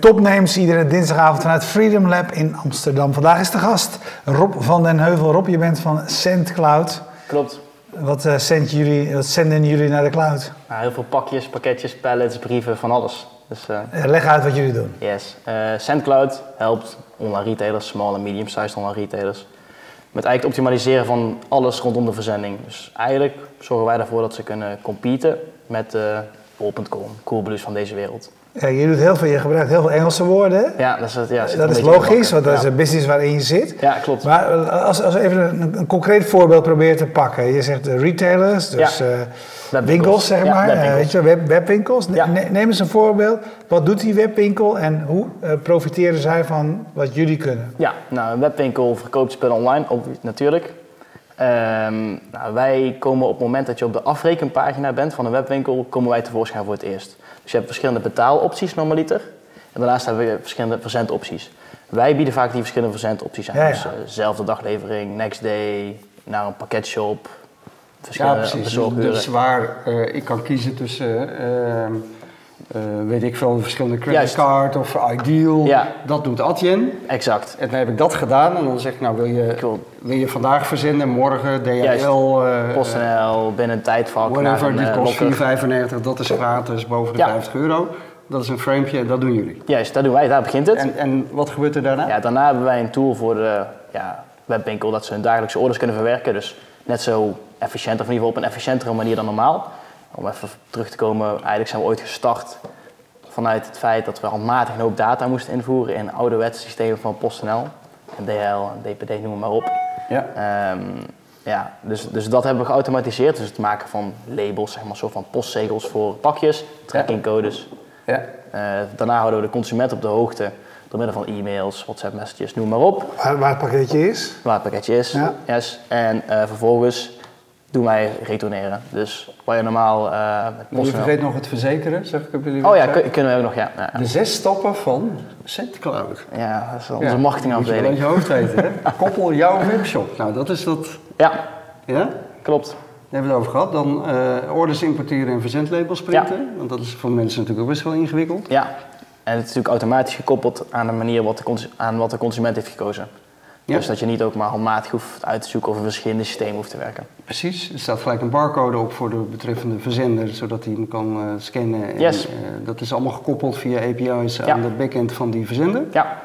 Topnames iedere dinsdagavond vanuit Freedom Lab in Amsterdam. Vandaag is de gast Rob van den Heuvel. Rob, je bent van SendCloud. Klopt. Wat, uh, jullie, wat zenden jullie naar de cloud? Nou, heel veel pakjes, pakketjes, pallets, brieven, van alles. Dus, uh, Leg uit wat jullie doen. Yes. SendCloud helpt online retailers, small en medium-sized online retailers, met eigenlijk het optimaliseren van alles rondom de verzending. Dus eigenlijk zorgen wij ervoor dat ze kunnen competen met bol.com, Coolblues van deze wereld. Ja, je, doet heel veel, je gebruikt heel veel Engelse woorden. Ja, dat is, het, ja, dat is logisch, want dat is een business waarin je zit. Ja, klopt. Maar als, als we even een, een concreet voorbeeld proberen te pakken. Je zegt retailers, dus ja. uh, winkels zeg maar, webwinkels. weet je, web, webwinkels. Neem eens een voorbeeld. Wat doet die webwinkel en hoe uh, profiteren zij van wat jullie kunnen? Ja, nou een webwinkel verkoopt spullen online, natuurlijk. Um, nou, wij komen op het moment dat je op de afrekenpagina bent van een webwinkel, komen wij tevoorschijn voor het eerst. Dus je hebt verschillende betaalopties normaliter. En daarnaast hebben we verschillende verzendopties. Wij bieden vaak die verschillende verzendopties aan. Ja, ja. Dus uh, zelfde daglevering, next day, naar een pakketshop. Ja, Verschillende precies. bezorguren. Dus waar uh, ik kan kiezen tussen, uh, weet ik veel, verschillende creditcard of Ideal. Ja. Dat doet Adyen. Exact. En dan heb ik dat gedaan en dan zeg ik, nou wil je, Cool. wil je vandaag verzenden, morgen DHL, eh, PostNL, binnen een tijdvak whatever, dit eh, kost lokker. 4,95, dat is gratis, boven de Ja. 50 euro. Dat is een framepje en dat doen jullie. Juist, dat doen wij, daar begint het. En, en wat gebeurt er daarna? Ja, daarna hebben wij een tool voor de ja, webwinkel dat ze hun dagelijkse orders kunnen verwerken. Dus net zo efficiënt, of in ieder geval op een efficiëntere manier dan normaal. Om even terug te komen, eigenlijk zijn we ooit gestart vanuit het feit dat we handmatig een hoop data moesten invoeren in ouderwetse systemen van PostNL. En DHL en DPD, noem maar op. Ja. Ehm, ja, dus, dus dat hebben we geautomatiseerd. Dus het maken van labels, zeg maar, soort van postzegels voor pakjes, trackingcodes. ja. Eh, daarna houden we de consument op de hoogte door middel van e-mails, WhatsApp messages, noem maar op, Waar, waar het pakketje is. waar het pakketje is. Ja. Yes. En eh, vervolgens doen wij retourneren. Dus waar je normaal met Maar je vergeet nog het verzekeren, zeg ik op jullie Oh ja, kun- kunnen we ook nog, ja. Ja, De zes stappen van SendCloud. ja dat is onze Ja, marketingafdeling. Moet je wel je hoofd weten, hè? Koppel jouw webshop. Nou, dat is dat... Ja, Ja? klopt. Daar hebben we het over gehad. Dan eh, orders importeren en verzendlabels printen. Want dat is voor mensen natuurlijk ook best wel ingewikkeld. Ja. En het is natuurlijk automatisch gekoppeld aan de manier wat de, aan wat de consument heeft gekozen. Ja. Dus dat je niet ook maar handmatig hoeft uit te zoeken of in verschillende systemen hoeft te werken. Precies. Er staat gelijk een barcode op voor de betreffende verzender, zodat hij hem kan eh, scannen. En, Yes. eh, dat is allemaal gekoppeld via API's Ja. aan de backend van die verzender. Ja,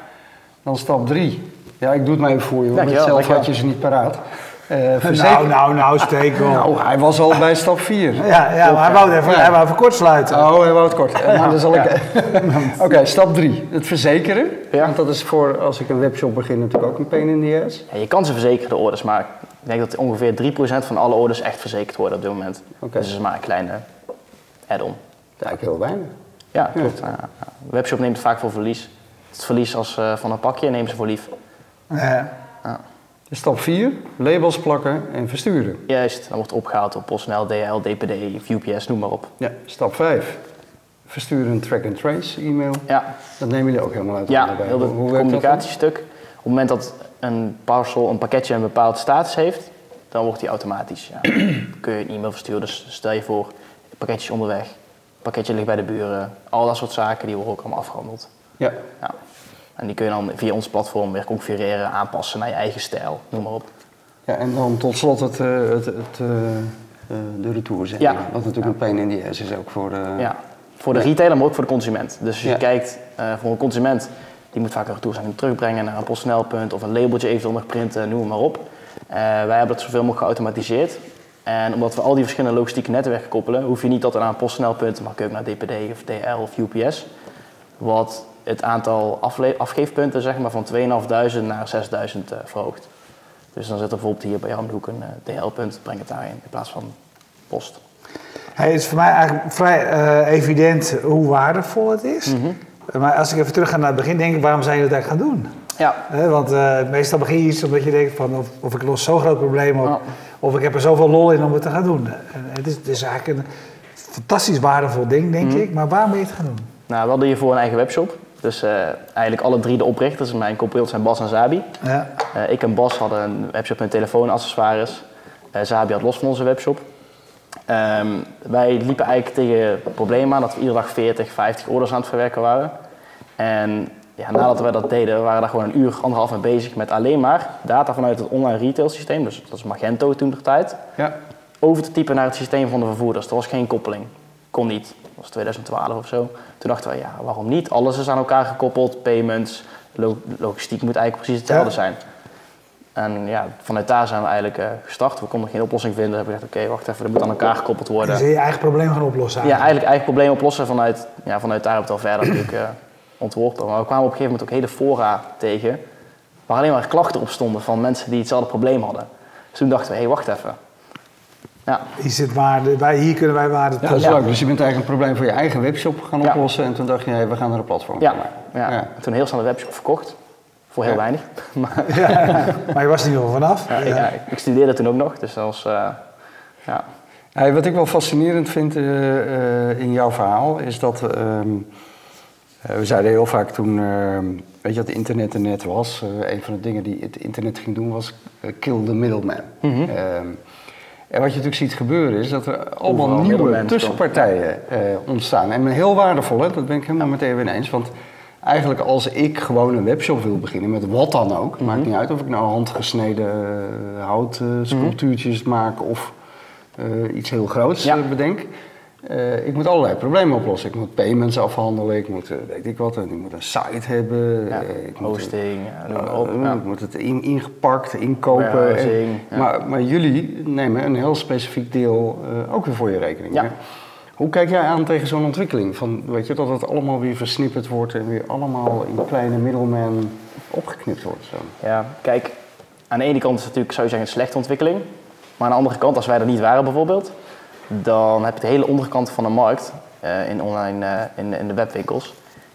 Dan stap 3. Ja, ik doe het maar even voor je, want zelf had je ze niet paraat. Eh Nou, nou, nou, steek op. Nou, hij was al bij stap 4. Ja, ja maar hij wou, even, Ja. hij wou even kort sluiten. Oh, hij wou het kort. Nou, dan zal ik... Oké, stap 3. Het verzekeren. Ja. Want dat is voor, als ik een webshop begin, natuurlijk ook een pain in the ass. Ja, je kan ze verzekeren, de orders, maar ik denk dat ongeveer 3% van alle orders echt verzekerd worden op dit moment. Oké. Dus het is maar een kleine add-on. Ja, ik heel weinig. Ja, klopt. Een webshop neemt het vaak voor verlies. Het verlies als, eh, van een pakje nemen ze voor lief. Ja. Stap 4. Labels plakken en versturen. Juist, dan wordt opgehaald door PostNL, DHL, DPD, UPS, noem maar op. Ja. Stap 5. Versturen een track-and-trace e-mail. Ja, Dat nemen jullie ook helemaal uit ja heel het communicatiestuk. Op het moment dat een parcel, een pakketje een bepaalde status heeft, dan wordt die automatisch. Ja, kun je een e-mail versturen. Dus stel je voor, het pakketje is onderweg, pakketje ligt bij de buren. Al dat soort zaken, die worden ook allemaal afgehandeld. Ja. Ja. En die kun je dan via ons platform weer configureren, aanpassen naar je eigen stijl, noem maar op. ja, en dan tot slot het, eh, het, het, eh, eh, de retourzending. Ja. Wat natuurlijk een pain in the ass is ook voor de... Ja, voor de retailer, maar ook voor de consument. Dus als je Ja. kijkt voor een consument, die moet vaak een retourzending terugbrengen naar een PostNL-punt of een labeltje eventueel nog printen, noem maar op. Wij hebben dat zoveel mogelijk geautomatiseerd. En omdat we al die verschillende logistieke netwerken koppelen, hoef je niet tot aan een PostNL-punt, maar kun je ook naar DPD of DL of UPS. Wat het aantal afgeefpunten zeg maar, van 2.500 naar 6.000 eh, verhoogt. Dus dan zit er bijvoorbeeld hier bij jou om de hoek een eh, DL-punt, breng het daarin in plaats van post. Hey, het is voor mij eigenlijk vrij eh, evident hoe waardevol het is. Maar als ik even terug ga naar het begin, denk ik, waarom zijn jullie dat eigenlijk gaan doen? Ja, want meestal begin je iets omdat je denkt van of, of ik los zo'n groot probleem op, of ik heb er zoveel lol in om het te gaan doen. En het, is, het is eigenlijk een fantastisch waardevol ding, denk ik. Maar waarom ben je het gaan doen? Nou, we hadden hiervoor een eigen webshop. Dus eh, eigenlijk alle drie de oprichters, mijn co zijn Bas en Zabi. Ja. Eh, ik en Bas hadden een webshop met telefoonaccessoires. Eh Zabi had los van onze webshop. Ehm, wij liepen eigenlijk tegen het probleem aan dat we iedere dag 40, 50 orders aan het verwerken waren. En ja, nadat we dat deden, waren we daar gewoon een uur, anderhalf mee bezig met alleen maar data vanuit het online retail systeem, dus dat is Magento toen de tijd, ja. over te typen naar het systeem van de vervoerders. Er was geen koppeling. Kon niet. Dat was 2012 of zo. Toen dachten we, ja, waarom niet? Alles is aan elkaar gekoppeld, payments, logistiek moet eigenlijk precies hetzelfde zijn. En ja, vanuit daar zijn we eigenlijk uh, gestart. We konden geen oplossing vinden. We hebben gezegd, oké, wacht even, dat moet aan elkaar gekoppeld worden. Dus je eigen probleem gaan oplossen? Ja, eigenlijk eigen probleem oplossen. Vanuit, ja, vanuit daar hebben we het al verder natuurlijk uh, ontworpen. Maar we kwamen op een gegeven moment ook hele fora tegen... waar alleen maar klachten op stonden van mensen die hetzelfde probleem hadden. Dus toen dachten we, hé, hey, wacht even. Ja. Hier, zit waarde, wij, hier kunnen wij waarde ja, dat is leuk. Dus je bent eigenlijk een probleem voor je eigen webshop gaan oplossen. En toen dacht je, hey, we gaan naar een platform. Ja, ja. ja. toen heel snel de webshop verkocht. Voor heel weinig. maar, ja, maar je was er niet wel vanaf. Ja, ik, ik, studeerde toen ook nog, dus dat was... Uh, ja. wat ik wel fascinerend vind uh, in jouw verhaal is dat... Ehm, we zeiden heel vaak toen, ehm, weet je, dat het internet er net was. een van de dingen die het internet ging doen was kill the middleman. Mm -hmm. En wat je natuurlijk ziet gebeuren is dat er allemaal nieuwe tussenpartijen ontstaan. En heel waardevol, hè? dat ben ik helemaal met Erwin eens. Want eigenlijk als ik gewoon een webshop wil beginnen, met wat dan ook, maakt mhm. niet uit of ik nou handgesneden uh, houtsculptuurtjes uh, maak of uh, iets heel groots bedenk. Ik moet allerlei problemen oplossen. Ik moet payments afhandelen, ik moet weet ik wat, ik moet een site hebben. Ja, ik hosting, moet, ik moet het in, ingepakt, inkopen. En, maar, maar jullie nemen een heel specifiek deel ook weer voor je rekening. Hoe kijk jij aan tegen zo'n ontwikkeling? Van, weet je, dat het allemaal weer versnipperd wordt en weer allemaal in kleine middelmen opgeknipt wordt? Zo. Ja, kijk, aan de ene kant is het natuurlijk, zou je zeggen, een slechte ontwikkeling. Maar aan de andere kant, als wij er niet waren bijvoorbeeld, dan heb je de hele onderkant van de markt uh, in online, uh, in, in, de webwinkels.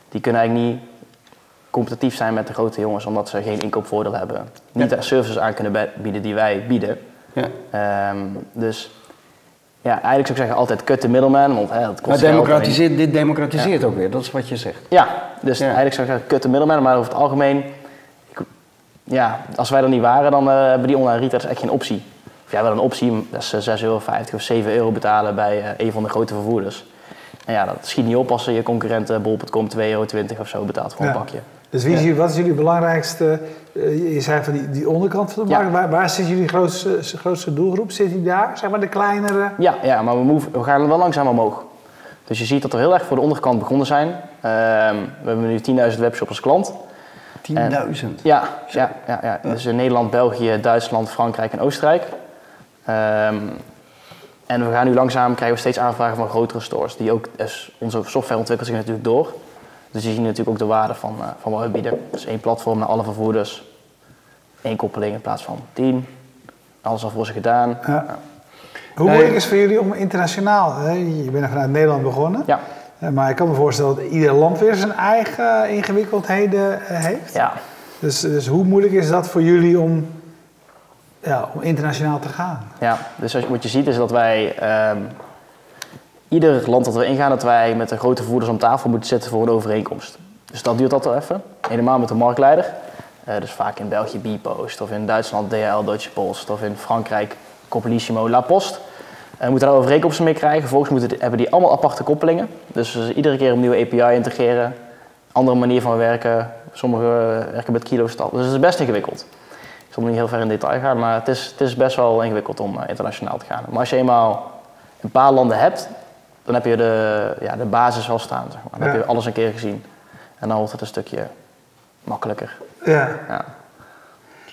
Die kunnen eigenlijk niet competitief zijn met de grote jongens, omdat ze geen inkoopvoordeel hebben. Niet de services aan kunnen bieden die wij bieden. Ja. Um, dus ja, eigenlijk zou ik zeggen altijd cut de middleman, want hè, dat kost Maar democratiseert, dit democratiseert ook weer, dat is wat je zegt. Ja, dus eigenlijk zou ik zeggen cut de middleman, maar over het algemeen, ik, ja, als wij er niet waren, dan uh, hebben die online retailers echt geen optie. Ja, wel een optie, dat is 6,50 eh, euro of 7 euro betalen bij uh, een van de grote vervoerders. En ja, dat schiet niet op als je concurrent bol.com 2,20 euro of zo betaalt voor een pakje. Dus wie is, wat is jullie belangrijkste, je zei van die, die onderkant van de markt, waar, waar zit jullie grootste, grootste doelgroep? Zit die daar, zeg maar de kleinere? Ja, ja maar we, move, we gaan wel langzaam omhoog. Dus je ziet dat we heel erg voor de onderkant begonnen zijn. Uh, we hebben nu 10.000 webshops als klant. 10.000? Ja, ja, ja, ja, dus in Nederland, België, Duitsland, Frankrijk en Oostenrijk. Um, en we gaan nu langzaam, krijgen we steeds aanvragen van grotere stores. Die ook, dus onze software ontwikkelt zich natuurlijk door. Dus je ziet natuurlijk ook de waarde van, uh, van wat we bieden. Dus één platform naar alle vervoerders, één koppeling in plaats van tien. Alles al voor ze gedaan. Ja. Hoe moeilijk is het voor jullie om internationaal, hè? je bent vanuit Nederland begonnen, ja. Eh, maar ik kan me voorstellen dat ieder land weer zijn eigen ingewikkeldheden eh, heeft. Ja. Dus, dus hoe moeilijk is dat voor jullie om, ja, om internationaal te gaan? Ja, dus wat je ziet is dat wij um, ieder land dat we ingaan, dat wij met de grote voerders om tafel moeten zitten voor een overeenkomst. Dus dat duurt wel even. Helemaal met de marktleider. Uh, dus vaak in België Bpost, of in Duitsland DHL Deutsche Post, of in Frankrijk Coppelissimo La Post. Uh, we moeten daar overeenkomsten mee krijgen. Vervolgens moeten, hebben die allemaal aparte koppelingen. Dus iedere keer een nieuwe API integreren. Andere manier van werken. Sommigen werken met kilostap. Dus het is best ingewikkeld. Ik zal niet heel ver in detail gaan, maar het is, het is best wel ingewikkeld om uh, internationaal te gaan. Maar als je eenmaal een paar landen hebt, dan heb je de, ja, de basis wel staan. Zeg maar. Dan heb je alles een keer gezien. En dan wordt het een stukje makkelijker. Ja. ja.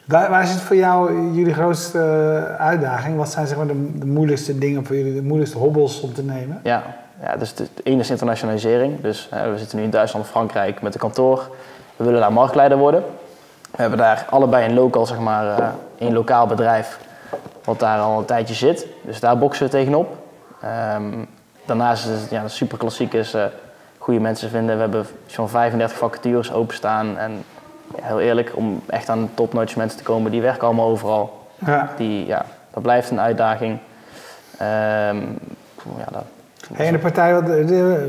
Waar, waar zit voor jou jullie grootste eh, uitdaging? Wat zijn zeg maar, de, de, moeilijkste dingen voor jullie, de moeilijkste hobbels om te nemen? Ja, ja dus het ene is internationalisering. Dus we zitten nu in Duitsland en Frankrijk met een kantoor. We willen daar marktleider worden. We hebben daar allebei een local, zeg maar, uh, een lokaal bedrijf wat daar al een tijdje zit. Dus daar boksen we tegenop. Um, daarnaast is het ja, super klassiek is uh, goede mensen vinden. We hebben zo'n 35 vacatures openstaan. En ja, heel eerlijk, om echt aan de topnotch mensen te komen, die werken allemaal overal. Ja. Die, ja, dat blijft een uitdaging. Um, ja, dat, Hey, de partij, we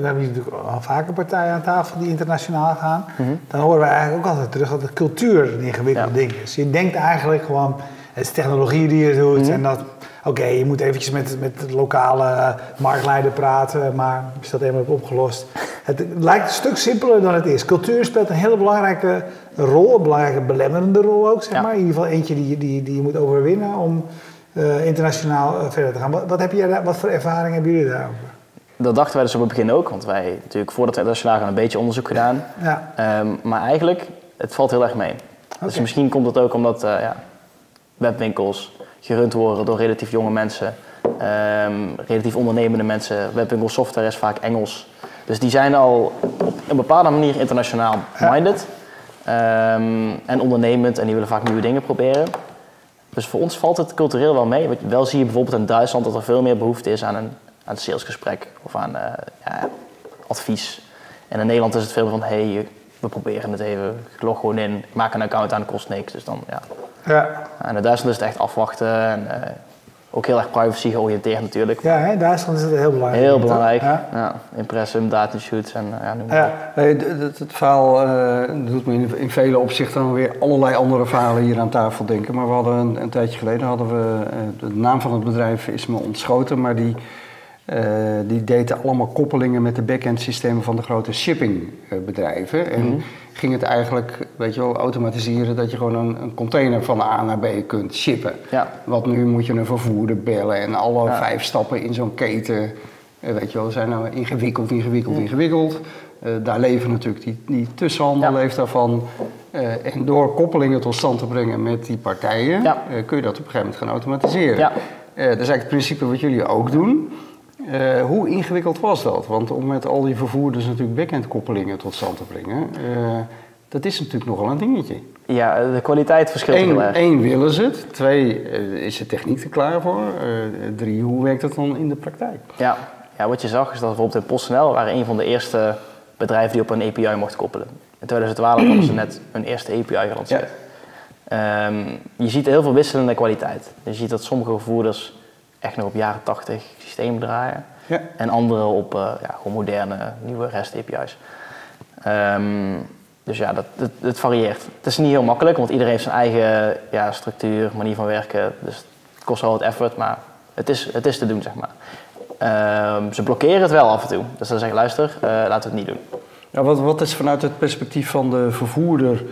hebben natuurlijk al vaker partijen aan tafel die internationaal gaan. Mhm. Dan horen we eigenlijk ook altijd terug dat de cultuur een ingewikkeld ding is. Je denkt eigenlijk gewoon, het is technologie die je doet mhm. en dat Oké, je moet eventjes met, met de lokale marktleider praten, maar is dat helemaal opgelost? Het lijkt een stuk simpeler dan het is. Cultuur speelt een hele belangrijke rol, een belangrijke belemmerende rol ook, zeg maar. In ieder geval eentje die, die, die je moet overwinnen om uh, internationaal uh, verder te gaan. Wat, wat, heb je, wat voor ervaring hebben jullie daarover? Dat dachten wij dus op het begin ook, want wij natuurlijk voordat we internationaal gaan een beetje onderzoek gedaan. Ja. Um, maar eigenlijk, het valt heel erg mee. Okay. Dus misschien komt het ook omdat uh, ja, webwinkels gerund worden door relatief jonge mensen, um, relatief ondernemende mensen. Webwinkel software is vaak Engels. Dus die zijn al op een bepaalde manier internationaal minded ja. um, en ondernemend en die willen vaak nieuwe dingen proberen. Dus voor ons valt het cultureel wel mee. Wel zie je bijvoorbeeld in Duitsland dat er veel meer behoefte is aan een, aan een salesgesprek of aan uh, ja, advies. En in Nederland is het veel van, hé, hey, we proberen het even, ik log gewoon in, ik maak een account aan, kost niks. Dus dan, ja. ja. En in Duitsland is het echt afwachten en uh, ook heel erg privacy georiënteerd natuurlijk. Ja, in Duitsland is het heel belangrijk. Heel belangrijk, ja. ja. Impressum, datashoots en ja, noem maar ja. Nee, het, het, verhaal uh, doet me in, in, vele opzichten dan weer allerlei andere verhalen hier aan tafel denken. Maar we hadden een, een tijdje geleden, hadden we, uh, de naam van het bedrijf is me ontschoten, maar die uh, die deden allemaal koppelingen met de back-end systemen van de grote shippingbedrijven. En mm ging het eigenlijk, weet je wel, automatiseren dat je gewoon een, een, container van A naar B kunt shippen. Ja. Want nu moet je een vervoerder bellen en alle vijf stappen in zo'n keten, uh, weet je wel, zijn nou ingewikkeld, ingewikkeld, ingewikkeld. Uh, daar leven natuurlijk die, die tussenhandel leeft daarvan. en door koppelingen tot stand te brengen met die partijen, kun je dat op een gegeven moment gaan automatiseren. Ja. dat is eigenlijk het principe wat jullie ook doen. Uh, hoe ingewikkeld was dat? Want om met al die vervoerders natuurlijk backend koppelingen tot stand te brengen, uh, dat is natuurlijk nogal een dingetje. Ja, de kwaliteit verschilt Eén, heel erg. Eén, willen ze het. Twee, uh, is de techniek er klaar voor? drie, hoe werkt dat dan in de praktijk? Ja. ja, wat je zag is dat bijvoorbeeld in PostNL waren een van de eerste bedrijven die op een API mochten koppelen. In 2012 hadden ze net een eerste API gelanceerd. Ja. Um, je ziet heel veel wisselende kwaliteit. Je ziet dat sommige vervoerders echt nog op jaren 80 systemen draaien. Ja. En andere op uh, ja, gewoon moderne, nieuwe REST API's. Um, dus ja, dat, het, varieert. Het is niet heel makkelijk, want iedereen heeft zijn eigen ja, structuur, manier van werken. Dus het kost wel wat effort, maar het is, het is te doen, zeg maar. Um, ze blokkeren het wel af en toe. Dus dan zeggen luister, uh, laten we het niet doen. Ja, wat, wat is vanuit het perspectief van de vervoerder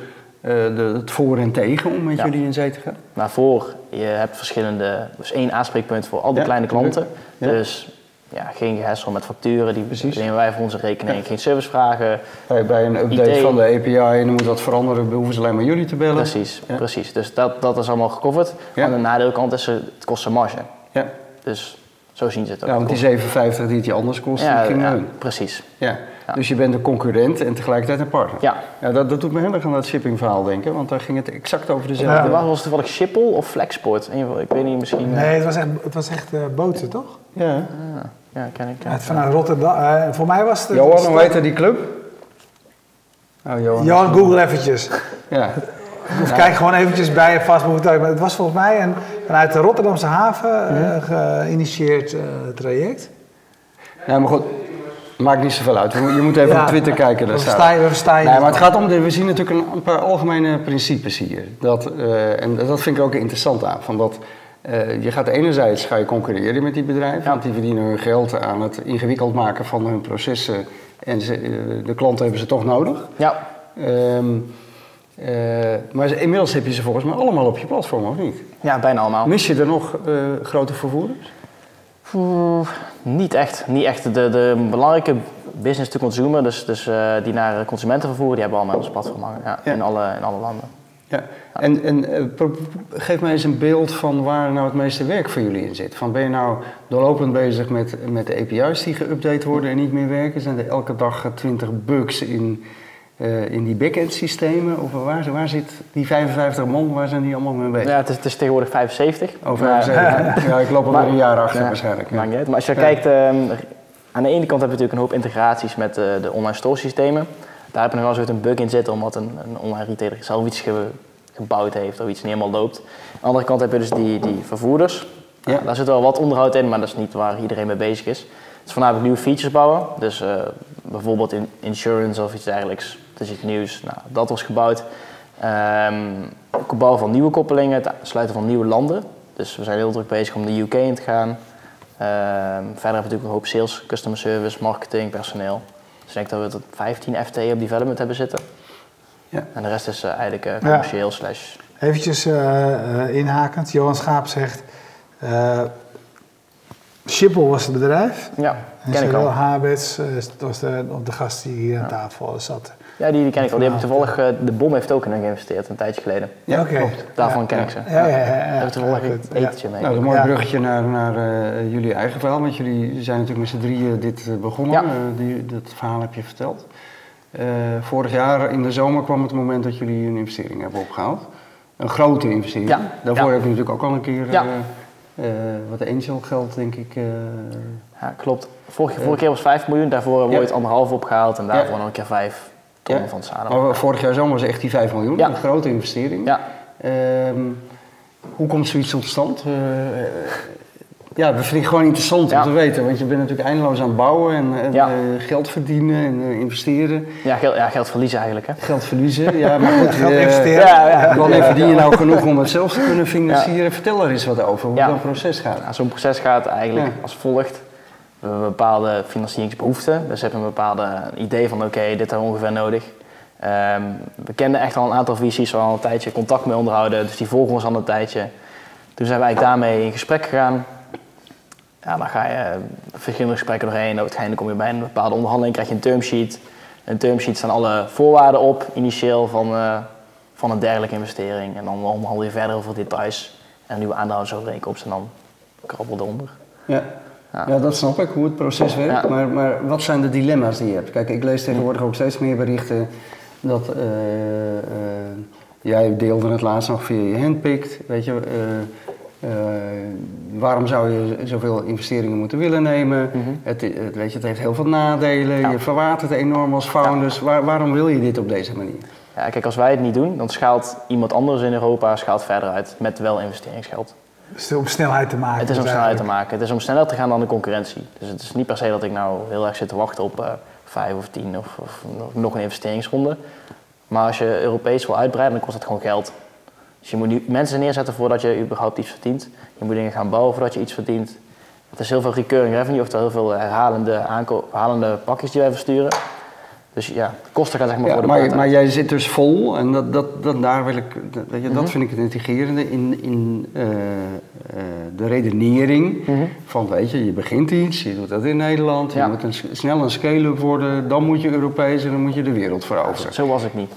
de, het voor en tegen om met jullie in zee te gaan? Nou, voor, je hebt verschillende, dus één aanspreekpunt voor al die kleine klanten. Dus ja, geen gehessel met facturen, die Precies. nemen wij voor onze rekening. Geen servicevragen. Bij, bij een update van de API en dan moet dat veranderen, hoeven ze alleen maar jullie te bellen. Precies, precies. Dus dat, dat is allemaal gecoverd. Aan de nadeelkant is het, het kost een marge. Ja. Dus zo zien ze het ook. Ja, want die 7,50 die het je anders kost, ja, die ging Precies. Ja. Dus je bent een concurrent en tegelijkertijd een partner. Ja. ja dat, dat doet me heel erg aan dat shippingverhaal denken, want daar ging het exact over dezelfde. Ja. Was het toevallig Schiphol of Flexport? Ik weet niet, misschien... Nee, het was echt, het was echt uh, boten, toch? Ja. Ah, ja, ken ik. Het vanuit Rotterdam. Uh, voor mij was het... Johan, hoe heette die club? Oh, Johan. Johan, Google eventjes. ja. Of kijk gewoon eventjes bij je vast. Het was volgens mij een vanuit de Rotterdamse haven uh, geïnitieerd traject. Ja, maar goed, Maakt niet zoveel uit. Je moet even op Twitter kijken. We verstaan nee, maar het gaat om, de, we zien natuurlijk een, paar algemene principes hier. Dat, uh, en dat vind ik ook interessant aan. Van dat, uh, je gaat enerzijds ga je concurreren met die bedrijven, want die verdienen hun geld aan het ingewikkeld maken van hun processen. En ze, uh, de klanten hebben ze toch nodig. Ja. Um, maar inmiddels heb je ze volgens mij allemaal op je platform, of niet? Ja, bijna allemaal. Mis je er nog grote vervoerders? Niet echt. Niet echt. De, de belangrijke business to consumer, dus, dus uh, die naar consumenten vervoeren, die hebben allemaal ons platform hangen. Ja, In, alle, in alle landen. Ja. En, en uh, geef mij eens een beeld van waar nou het meeste werk voor jullie in zit. Van ben je nou doorlopend bezig met, met de API's die geüpdate worden en niet meer werken? Zijn er elke dag 20 bugs in uh, in die back-end systemen? Of waar, waar zit die 55 man, waar zijn die allemaal mee bezig? Ja, het is, het is tegenwoordig 75. Oh, 75. ja, ik loop al maar, een jaar achter waarschijnlijk. Ja. Maar als je kijkt, um, aan de ene kant hebben we natuurlijk een hoop integraties met uh, de online store systemen. Daar heb je nog wel eens een bug in zitten omdat een, een online retailer zelf iets ge, gebouwd heeft of iets niet helemaal loopt. Aan de andere kant heb je dus die, die vervoerders. Ja. daar zit wel wat onderhoud in, maar dat is niet waar iedereen mee bezig is. Dus vandaar nieuwe features bouwen. Dus uh, bijvoorbeeld in insurance of iets dergelijks dat is iets nieuws. Nou, dat was gebouwd. Um, het bouwen van nieuwe koppelingen, het sluiten van nieuwe landen. Dus we zijn heel druk bezig om de UK in te gaan. Uh, verder hebben we natuurlijk een hoop sales, customer service, marketing, personeel. Dus ik denk dat we tot 15 FTE op development hebben zitten. Ja. En de rest is uh, eigenlijk uh, commercieel ja. slash... Eventjes inhakend, Johan Schaap zegt... Schiphol was het bedrijf. Ja, ken ik al. Habits, dat was de, de gast die hier aan tafel zat. Ja, die, die ken ik al. Die heb ik toevallig, uh, de bom heeft ook in hen geïnvesteerd een tijdje geleden. Ja, oké. Okay. Daarvan ken ik ze. Ja, ja, ja. ja, Daar heb toevallig een etentje mee. Nou, een mooi bruggetje naar, naar uh, jullie eigen verhaal. Want jullie zijn natuurlijk met z'n drieën dit uh, begonnen. Die, dat verhaal heb je verteld. vorig jaar in de zomer kwam het moment dat jullie een investering hebben opgehaald. Een grote investering. Ja. Daarvoor heb je natuurlijk ook al een keer wat angel geld, denk ik. ja, klopt. Vorige, vorige keer was 5 miljoen, daarvoor hebben we ooit anderhalf opgehaald en daarvoor nog een keer 5 ja. van Maar vorig jaar zomer was echt die 5 miljoen, een grote investering. Ja. Um, hoe komt zoiets tot stand? Uh, ja, dat vind ik gewoon interessant om te weten, want je bent natuurlijk eindeloos aan het bouwen en, en uh, geld verdienen en uh, investeren. Ja geld, ja, geld verliezen eigenlijk. Hè? Geld verliezen, ja, maar goed. geld investeren. Ja, ja. Wanneer verdien je nou genoeg om het zelf te kunnen financieren? Vertel er eens wat over, hoe zo'n proces gaat. Nou, zo'n proces gaat eigenlijk als volgt. We hebben bepaalde financieringsbehoefte. Dus we hebben een bepaalde idee van oké, dit hebben we ongeveer nodig. Um, we kenden echt al een aantal visies, we al een tijdje contact mee onderhouden, dus die volgen ons al een tijdje. Toen zijn we eigenlijk daarmee in gesprek gegaan. Ja, dan ga je verschillende gesprekken doorheen. Uiteindelijk kom je bij een bepaalde onderhandeling, krijg je een termsheet. Een termsheet staan alle voorwaarden op, initieel, van, uh, van een dergelijke investering. En dan onderhandel je verder over details en nieuwe aandeelhoudersovereenkomst en dan krabbel eronder. Ja. Ja. dat snap ik, hoe het proces werkt. Maar, maar wat zijn de dilemma's die je hebt? Kijk, ik lees tegenwoordig ook steeds meer berichten dat uh, uh, jij deelde het laatst nog via je handpicked, weet je. Uh, waarom zou je zoveel investeringen moeten willen nemen? Mhm. het, het, weet je, het heeft heel veel nadelen. Je verwatert enorm als founders. Waar, waarom wil je dit op deze manier? Ja, kijk, als wij het niet doen, dan schaalt iemand anders in Europa schaalt verder uit met wel investeringsgeld. Het is om snelheid te maken. Het is om snelheid te maken. Het is om sneller te gaan dan de concurrentie. Dus het is niet per se dat ik nou heel erg zit te wachten op uh, vijf of tien of, of, nog een investeringsronde. Maar als je Europees wil uitbreiden, dan kost het gewoon geld. Dus je moet nu mensen neerzetten voordat je überhaupt iets verdient. Je moet dingen gaan bouwen voordat je iets verdient. Het is heel veel recurring revenue, oftewel heel veel herhalende, herhalende pakjes die wij versturen. Dus ja, kosten gaan zeg maar voor de maar, maar jij zit dus vol en dat, dat, dat, daar wil ik, weet je, dat mhm. vind ik het integrerende in, in uh, uh, de redenering mm van, weet je, je begint iets, je doet dat in Nederland, je moet een, snel een scale-up worden, dan moet je Europees en dan moet je de wereld veroveren. Zo was ik niet.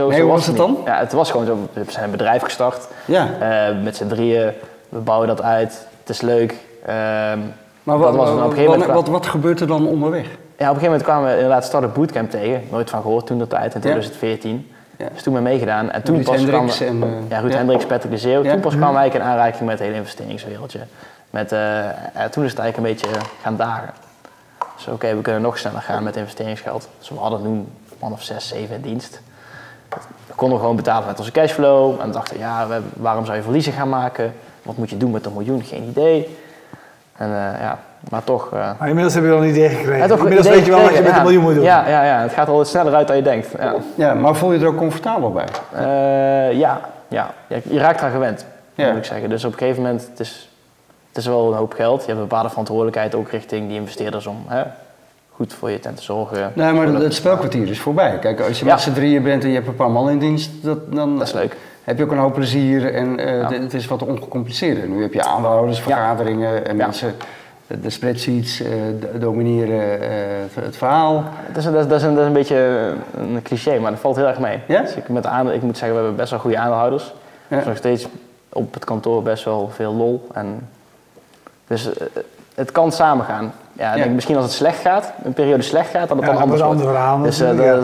Zo, nee, zo was, was het dan? Ja, het was gewoon zo, we zijn een bedrijf gestart, ja. Uh, met z'n drieën, we bouwen dat uit, het is leuk. Ehm, maar wat, was op een wat, wat, wat gebeurt er dan onderweg? Ja, op een gegeven moment kwamen we inderdaad Startup Bootcamp tegen. Nooit van gehoord toen dat tijd, in 2014. Ja. Dus toen ben meegedaan. En toen Ruud pas kwam... En, uh, ja, Ruud ja. Hendricks, Patrick de Zeeuw. Toen pas kwam eigenlijk in aanraking met het hele investeringswereldje. Met, uh, toen is het eigenlijk een beetje gaan dagen. Dus oké, we kunnen nog sneller gaan met investeringsgeld. Dus we hadden toen man of zes, zeven in dienst. We konden gewoon betalen met onze cashflow. En dachten, ja, we, waarom zou je verliezen gaan maken? Wat moet je doen met een miljoen? Geen idee. En uh, ja, maar toch... Uh... Maar inmiddels heb je wel een idee gekregen. Ja, inmiddels weet je wel wat je met een miljoen moet doen. Ja, ja, ja, het gaat al sneller uit dan je denkt. Ja, ja maar voel je er ook comfortabel bij? Uh, ja, ja, je raakt eraan gewend, moet ik zeggen. Dus op een gegeven moment, het is, het is wel een hoop geld. Je hebt een bepaalde verantwoordelijkheid ook richting die investeerders om hè, goed voor je tent te zorgen. Nee, maar het spelkwartier is voorbij. Kijk, als je met z'n drieën bent en je hebt een paar man in dienst, dat, dan... Dat is leuk heb je ook een hoop plezier en uh, het is wat ongecompliceerder. Nu heb je aandeelhoudersvergaderingen en mensen de spreadsheets uh, domineren uh, het verhaal. Dat is, dat, is, dat, is een, dat is een beetje een cliché, maar dat valt heel erg mee. Ja? Dus ik, met aan, ik moet zeggen, we hebben best wel goede aandeelhouders. Ja. Dus nog steeds op het kantoor best wel veel lol. En dus uh, het kan samengaan. Ja, ja. Denk misschien als het slecht gaat, een periode slecht gaat, dan het ja, dan anders wordt. Verhaal, dus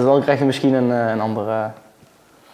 dan krijg je misschien een, een andere...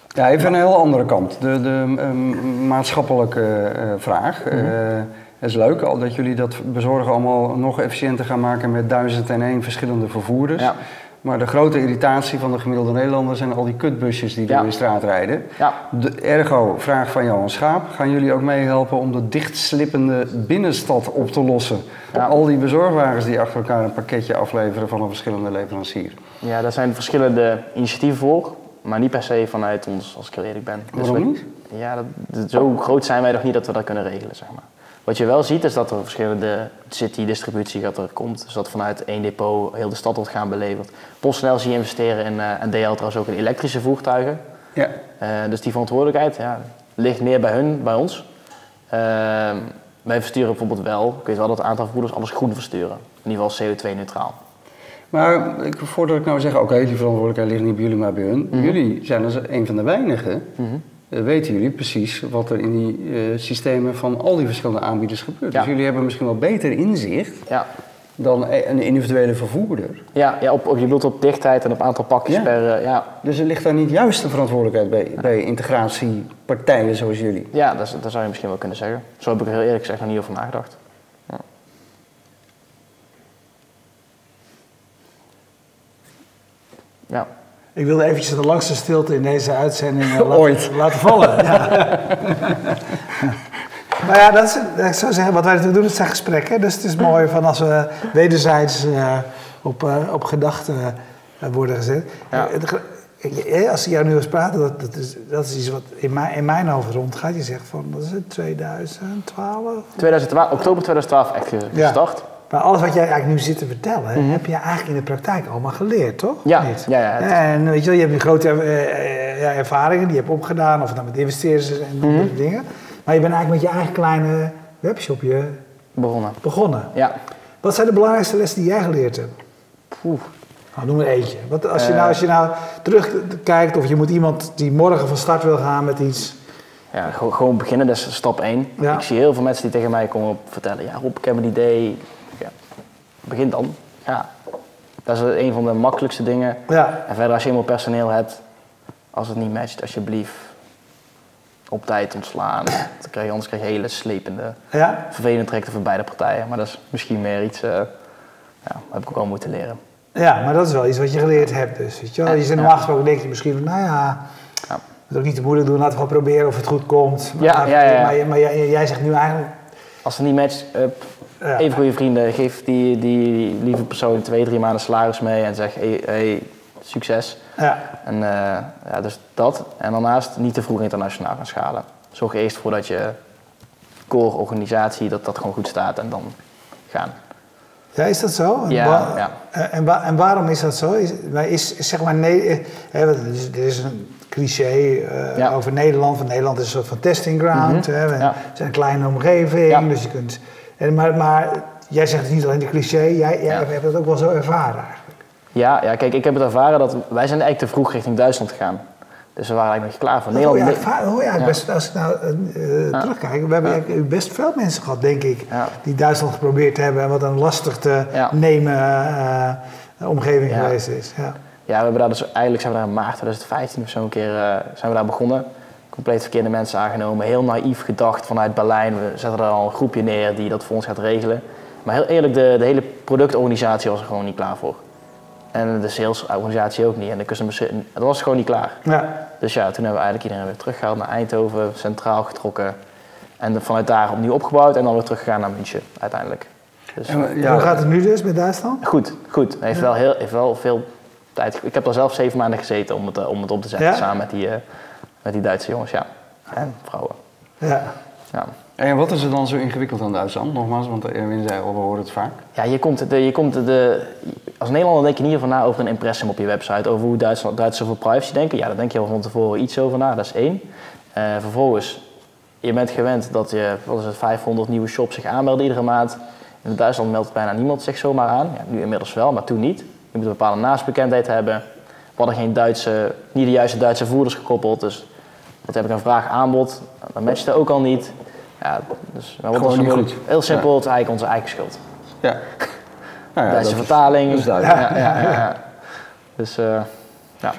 Ja, even een heel andere kant. De, de um, maatschappelijke vraag. Mm -hmm. Het is leuk al dat jullie dat bezorgen allemaal nog efficiënter gaan maken met duizend en één verschillende vervoerders. Ja. Maar de grote irritatie van de gemiddelde Nederlander zijn al die kutbusjes die door de straat rijden. Ja. De, ergo, vraag van Johan Schaap. Gaan jullie ook meehelpen om de dichtslippende binnenstad op te lossen? Al die bezorgwagens die achter elkaar een pakketje afleveren van een verschillende leverancier. Ja, daar zijn verschillende initiatieven voor. maar niet per se vanuit ons, als ik eerlijk ben. Dus Waarom niet? Ja, dat, zo groot zijn wij nog niet dat we dat kunnen regelen, zeg maar. Wat je wel ziet is dat er verschillende city-distributie gaat er komt. Dus dat vanuit één depot heel de stad wordt gaan beleverd. PostNL zie je investeren in, uh, en DL trouwens ook in elektrische voertuigen. Ja. Uh, dus die verantwoordelijkheid ja, ligt meer bij hun, bij ons. Uh, wij versturen bijvoorbeeld wel, ik weet wel dat het aantal vervoerders alles groen versturen. In ieder geval CO2-neutraal. Maar ik, voordat ik nou zeg, oké, die verantwoordelijkheid ligt niet bij jullie, maar bij hun. Mhm. Jullie zijn als een van de weinigen mhm. Eh, weten jullie precies wat er in die uh, systemen van al die verschillende aanbieders gebeurt. Dus jullie hebben misschien wel beter inzicht ja. dan e-, een individuele vervoerder. Ja, ja op, op, je bedoelt op dichtheid en op aantal pakjes per... Uh, ja. Dus er ligt daar niet juist de verantwoordelijkheid bij, bij integratiepartijen zoals jullie? Ja, dat, dat, zou je misschien wel kunnen zeggen. Zo heb ik er heel eerlijk gezegd nog niet over nagedacht. Ja. Ik wilde eventjes de langste stilte in deze uitzending uh, laten, laten, vallen. Ja. maar ja, dat is, ik zou zeggen, wat wij natuurlijk doen, het zijn gesprekken. Dus het is mooi van als we wederzijds uh, op, uh, op gedachten worden gezet. Ja. als ik jou nu eens praten, dat, dat, is, dat is iets wat in mijn, in mijn hoofd rondgaat. Je zegt van, dat is het, 2012? 2012 oktober 2012 echt gestart. Ja. Maar alles wat jij eigenlijk nu zit te vertellen, mhm. heb je eigenlijk in de praktijk allemaal geleerd, toch? Ja. ja, ja en weet je wel, je hebt grote uh, ja, ervaringen die je hebt opgedaan, of het nou met investeerders en mm dingen. Maar je bent eigenlijk met je eigen kleine webshopje begonnen. begonnen. Ja. Wat zijn de belangrijkste lessen die jij geleerd hebt? Oeh. Nou, noem er eentje. Wat, als, je nou, als je nou terugkijkt of je moet iemand die morgen van start wil gaan met iets... Ja, gewoon beginnen, dat is stap 1. Ik zie heel veel mensen die tegen mij komen vertellen... Ja Rob, ik heb een idee, begin dan. Ja. Dat is een van de makkelijkste dingen. Ja. En verder, als je eenmaal personeel hebt, als het niet matcht, alsjeblieft op tijd ontslaan. Dan krijg je, anders krijg je hele slepende, ja. vervelende trajecten voor beide partijen. Maar dat is misschien meer iets, uh, ja, heb ik ook al moeten leren. Ja, maar dat is wel iets wat je geleerd hebt dus. Weet je, wel? je zit normaal gesproken denk je misschien van, nou ja, ja. het ook niet te moeilijk doen, laten we gewoon proberen of het goed komt. Maar, ja, ja, ja, maar, maar jij, jij, zegt nu eigenlijk... Als het niet matcht, up, ja. Even goede vrienden, geef die, die lieve persoon twee, drie maanden salaris mee en zeg hey, hey succes. Ja. En uh, ja, dus dat. En daarnaast niet te vroeg internationaal gaan schalen. Zorg eerst voor dat je core organisatie, dat dat gewoon goed staat en dan gaan. Ja, is dat zo? Ja, ja. Eh, en, en, waarom is dat zo? Is, is, zeg maar, nee, eh, hè, er, is, een cliché uh, over Nederland. Van Nederland is een soort van testing ground. Mm -hmm. hè. We zijn een kleine omgeving, dus je kunt en, maar, maar jij zegt het niet alleen de cliché, jij, jij hebt het ook wel zo ervaren eigenlijk. Ja, ja, kijk, ik heb het ervaren dat wij zijn eigenlijk te vroeg richting Duitsland gegaan. Dus we waren eigenlijk nog klaar voor Nederland. Oh ja, oh ja, Best, als ik nou uh, terugkijk, we hebben best veel mensen gehad, denk ik, die Duitsland geprobeerd hebben en wat een lastig te nemen uh, omgeving geweest is. Ja. ja, we hebben daar dus eigenlijk zijn we daar in maart 2015 of zo een keer zijn we daar begonnen compleet verkeerde mensen aangenomen. Heel naïef gedacht vanuit Berlijn. We zetten er al een groepje neer die dat voor ons gaat regelen. Maar heel eerlijk, de, de hele productorganisatie was er gewoon niet klaar voor. En de salesorganisatie ook niet. En de customer dat was gewoon niet klaar. Ja. Dus ja, toen hebben we eigenlijk iedereen weer teruggehaald naar Eindhoven, centraal getrokken. En vanuit daar opnieuw opgebouwd en dan weer teruggegaan naar München uiteindelijk. Dus, ja, hoe gaat het nu dus met Duitsland? Goed, goed. Heeft, wel heel, heeft wel veel tijd. Ik heb er zelf zeven maanden gezeten om het, eh, om het op te zetten samen met die, uh, met die Duitse jongens, ja. En vrouwen. Ja. ja. En wat is er dan zo ingewikkeld aan Duitsland? Nogmaals, want Erwin zei al, we horen het vaak. Ja, je komt, de, je komt de, als Nederlander denk je niet van na over een impressum op je website, over hoe Duitsland, Duitsers over privacy denken. Ja, daar denk je al van tevoren iets over na, dat is één. Uh, vervolgens, je bent gewend dat je, wat is het, 500 nieuwe shops zich aanmelden iedere maand. In Duitsland meldt bijna niemand zich zomaar aan. Ja, nu inmiddels wel, maar toen niet. Je moet een bepaalde naastbekendheid hebben. We hadden geen Duitse, niet de juiste Duitse voerders gekoppeld, dus dat heb ik een vraag aanbod, dat matchte ook al niet. Ja, dus nou, Gewoon niet goed. Heel simpel, ja. het is eigenlijk onze eigen schuld. Ja. Nou ja Deze vertaling. Dat is duidelijk. Ja, ja, ja, Dus uh, ja.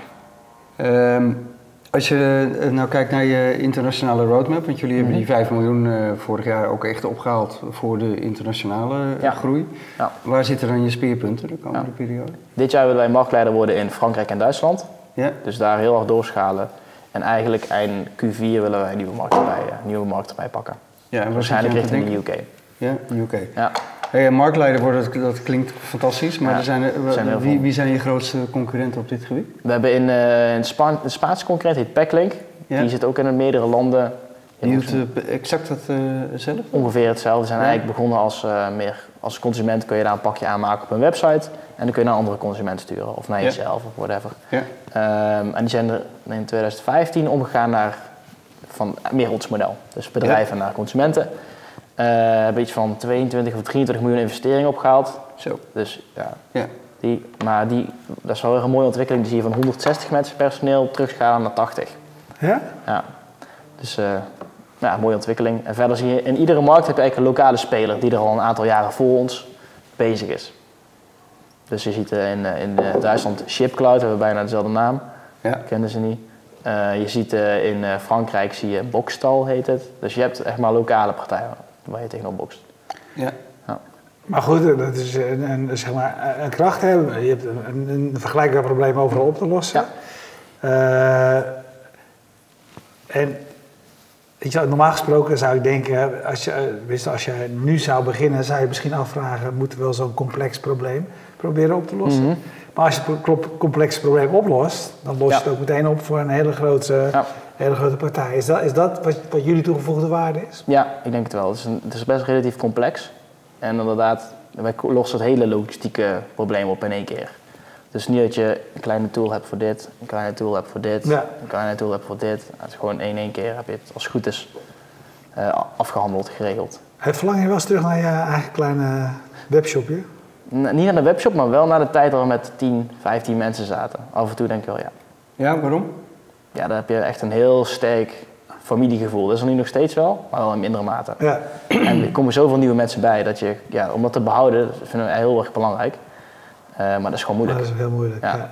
Um, als je eh, nou kijkt naar je internationale roadmap, want jullie hebben die 5 mhm. miljoen uh, vorig jaar ook echt opgehaald voor de internationale ja. groei. Ja. Waar zitten dan je speerpunten de komende periode? Dit jaar willen wij marktleider worden in Frankrijk en Duitsland. Ja. Dus daar heel erg doorschalen. En eigenlijk eind Q4 willen wij nieuwe markten bij, uh, nieuwe markten bij pakken. Ja, en waarschijnlijk richting de UK. Ja, UK. Ja. Hey, marktleider worden, dat klinkt fantastisch, maar er zijn, zijn wie, wie, zijn je grootste concurrenten op dit gebied? We hebben in, uh, in Spa de Spaanse concurrent heet Packlink. Die zit ook in meerdere landen. Die doet exact hetzelfde? Ongeveer hetzelfde. We zijn eigenlijk begonnen als, meer, als consument kun je daar een pakje aanmaken op een website. En dan kun je naar andere consumenten sturen. Of naar jezelf of whatever. Ja. Um, en die zijn er in 2015 omgegaan naar van meer ons model. Dus bedrijven naar consumenten. Uh, hebben iets van 22 of 23 miljoen investeringen opgehaald. Zo. Dus ja. ja. Die, maar die, dat is wel een mooie ontwikkeling. Die zie je van 160 mensen personeel terugschalen naar 80. Ja? Ja. Dus uh, ja, mooie ontwikkeling. En verder zie je in iedere markt heb je eigenlijk een lokale speler die er al een aantal jaren voor ons bezig is. Dus je ziet uh, in, in Duitsland Shipcloud, hebben we bijna dezelfde naam. Ja. Kenden ze niet. Uh, je ziet uh, in Frankrijk zie je Bokstal heet het. Dus je hebt echt maar lokale partijen waar je tegenop bokst. Ja. ja. Maar goed, dat is een, een, zeg maar, een kracht hebben. Je hebt een, een, vergelijkbaar probleem overal op te lossen. Ja. Uh, en weet je, normaal gesproken zou ik denken, als je, wist, als je nu zou beginnen, zou je misschien afvragen, moeten we wel zo'n complex probleem proberen op te lossen? Mm Maar als je het complex probleem oplost, dan los je het ook meteen op voor een hele grote ja hele grote partij. Is dat, is dat wat, wat jullie toegevoegde waarde is? Ja, ik denk het wel. Het is, een, het is best relatief complex. En inderdaad, wij lossen het hele logistieke probleem op in één keer. Dus niet dat je een kleine tool hebt voor dit, een kleine tool hebt voor dit, een kleine tool hebt voor dit. Het is gewoon in één keer heb je het als het goed is uh, afgehandeld, geregeld. Verlang je wel eens terug naar je eigen kleine webshopje? Niet naar de webshop, maar wel naar de tijd dat we met 10, 15 mensen zaten. Af en toe denk ik wel, ja. Ja, waarom? ja, dan heb je echt een heel sterk familiegevoel. Dat is er nu nog steeds wel, maar wel in mindere mate. Ja. En er komen zoveel nieuwe mensen bij dat je, ja, om dat te behouden, dat vinden we heel erg belangrijk. Uh, maar dat is gewoon moeilijk. dat is heel moeilijk, ja.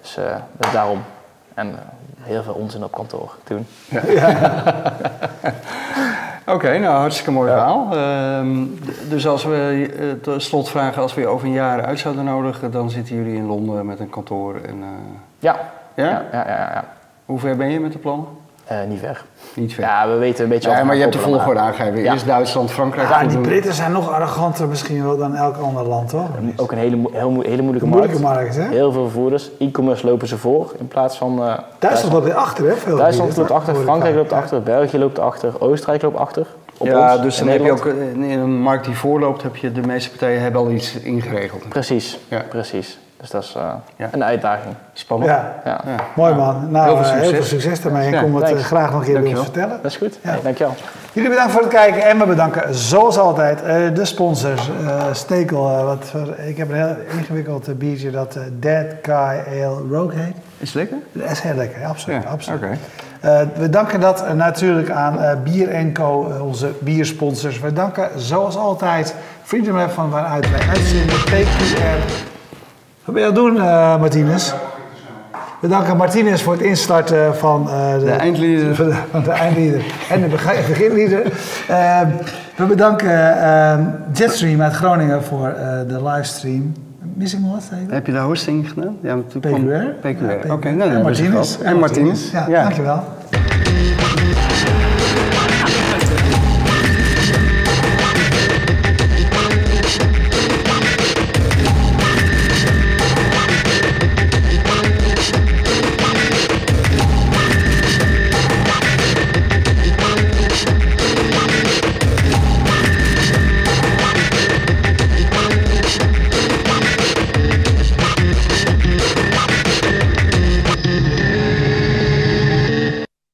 Dus, uh, dus, daarom. En uh, heel veel onzin op kantoor toen. Ja. Oké, nou hartstikke mooi verhaal. Ehm, dus als we, tot slot vragen, als we je over een jaar uit zouden nodigen, dan zitten jullie in Londen met een kantoor. En, ja. Ja? Ja, ja, ja, ja. Hoe ver ben je met de plannen? Uh, niet ver. Niet ver. Ja, we weten een beetje. Ja, maar je hebt de volgorde aangegeven. Eerst Duitsland, Frankrijk. Ja, die Britten zijn nog arroganter misschien wel dan elk ander land, toch? Ook een hele, heel, hele moeilijke, moeilijke markt. hè? Heel veel vervoerders. E-commerce lopen ze voor in plaats van. Uh, Duitsland loopt weer achter, hè? Veel Duitsland loopt achter, Frankrijk loopt achter, België loopt achter, Oostenrijk loopt achter. ja, dus dan heb je ook in een markt die voorloopt, heb je de meeste partijen hebben al iets ingeregeld. Precies, ja. precies. Dus dat is uh, een uitdaging. Spannend. Ja. ja. Mooi man. Nou, heel veel succes, heel veel succes daarmee. En kom het uh, graag nog een keer willen vertellen. Dat is goed. Ja. Hey, dankjewel. Jullie bedankt voor het kijken en we bedanken zoals altijd uh, de sponsors. Stekel, wat voor, ik heb een heel ingewikkeld biertje dat Dead Guy Ale Rogue heet. Is het lekker? Dat is heel lekker, absoluut. absoluut. Okay. we danken dat natuurlijk aan Bier Co, onze biersponsors. We danken zoals altijd Freedom Lab van waaruit wij uitzenden, wat ben je aan het doen, uh, Martinez? We danken Martinez voor het instarten van uh, de, de eindlieder. Van de, eindlieder en de beginlieder. Uh, we bedanken Jetstream uit Groningen voor de livestream. Missing wat? Heb je de hosting gedaan? Ja, PQR. PQR, oké. Okay, nou, en Martinez. En Martinez. Ja, ja, dankjewel.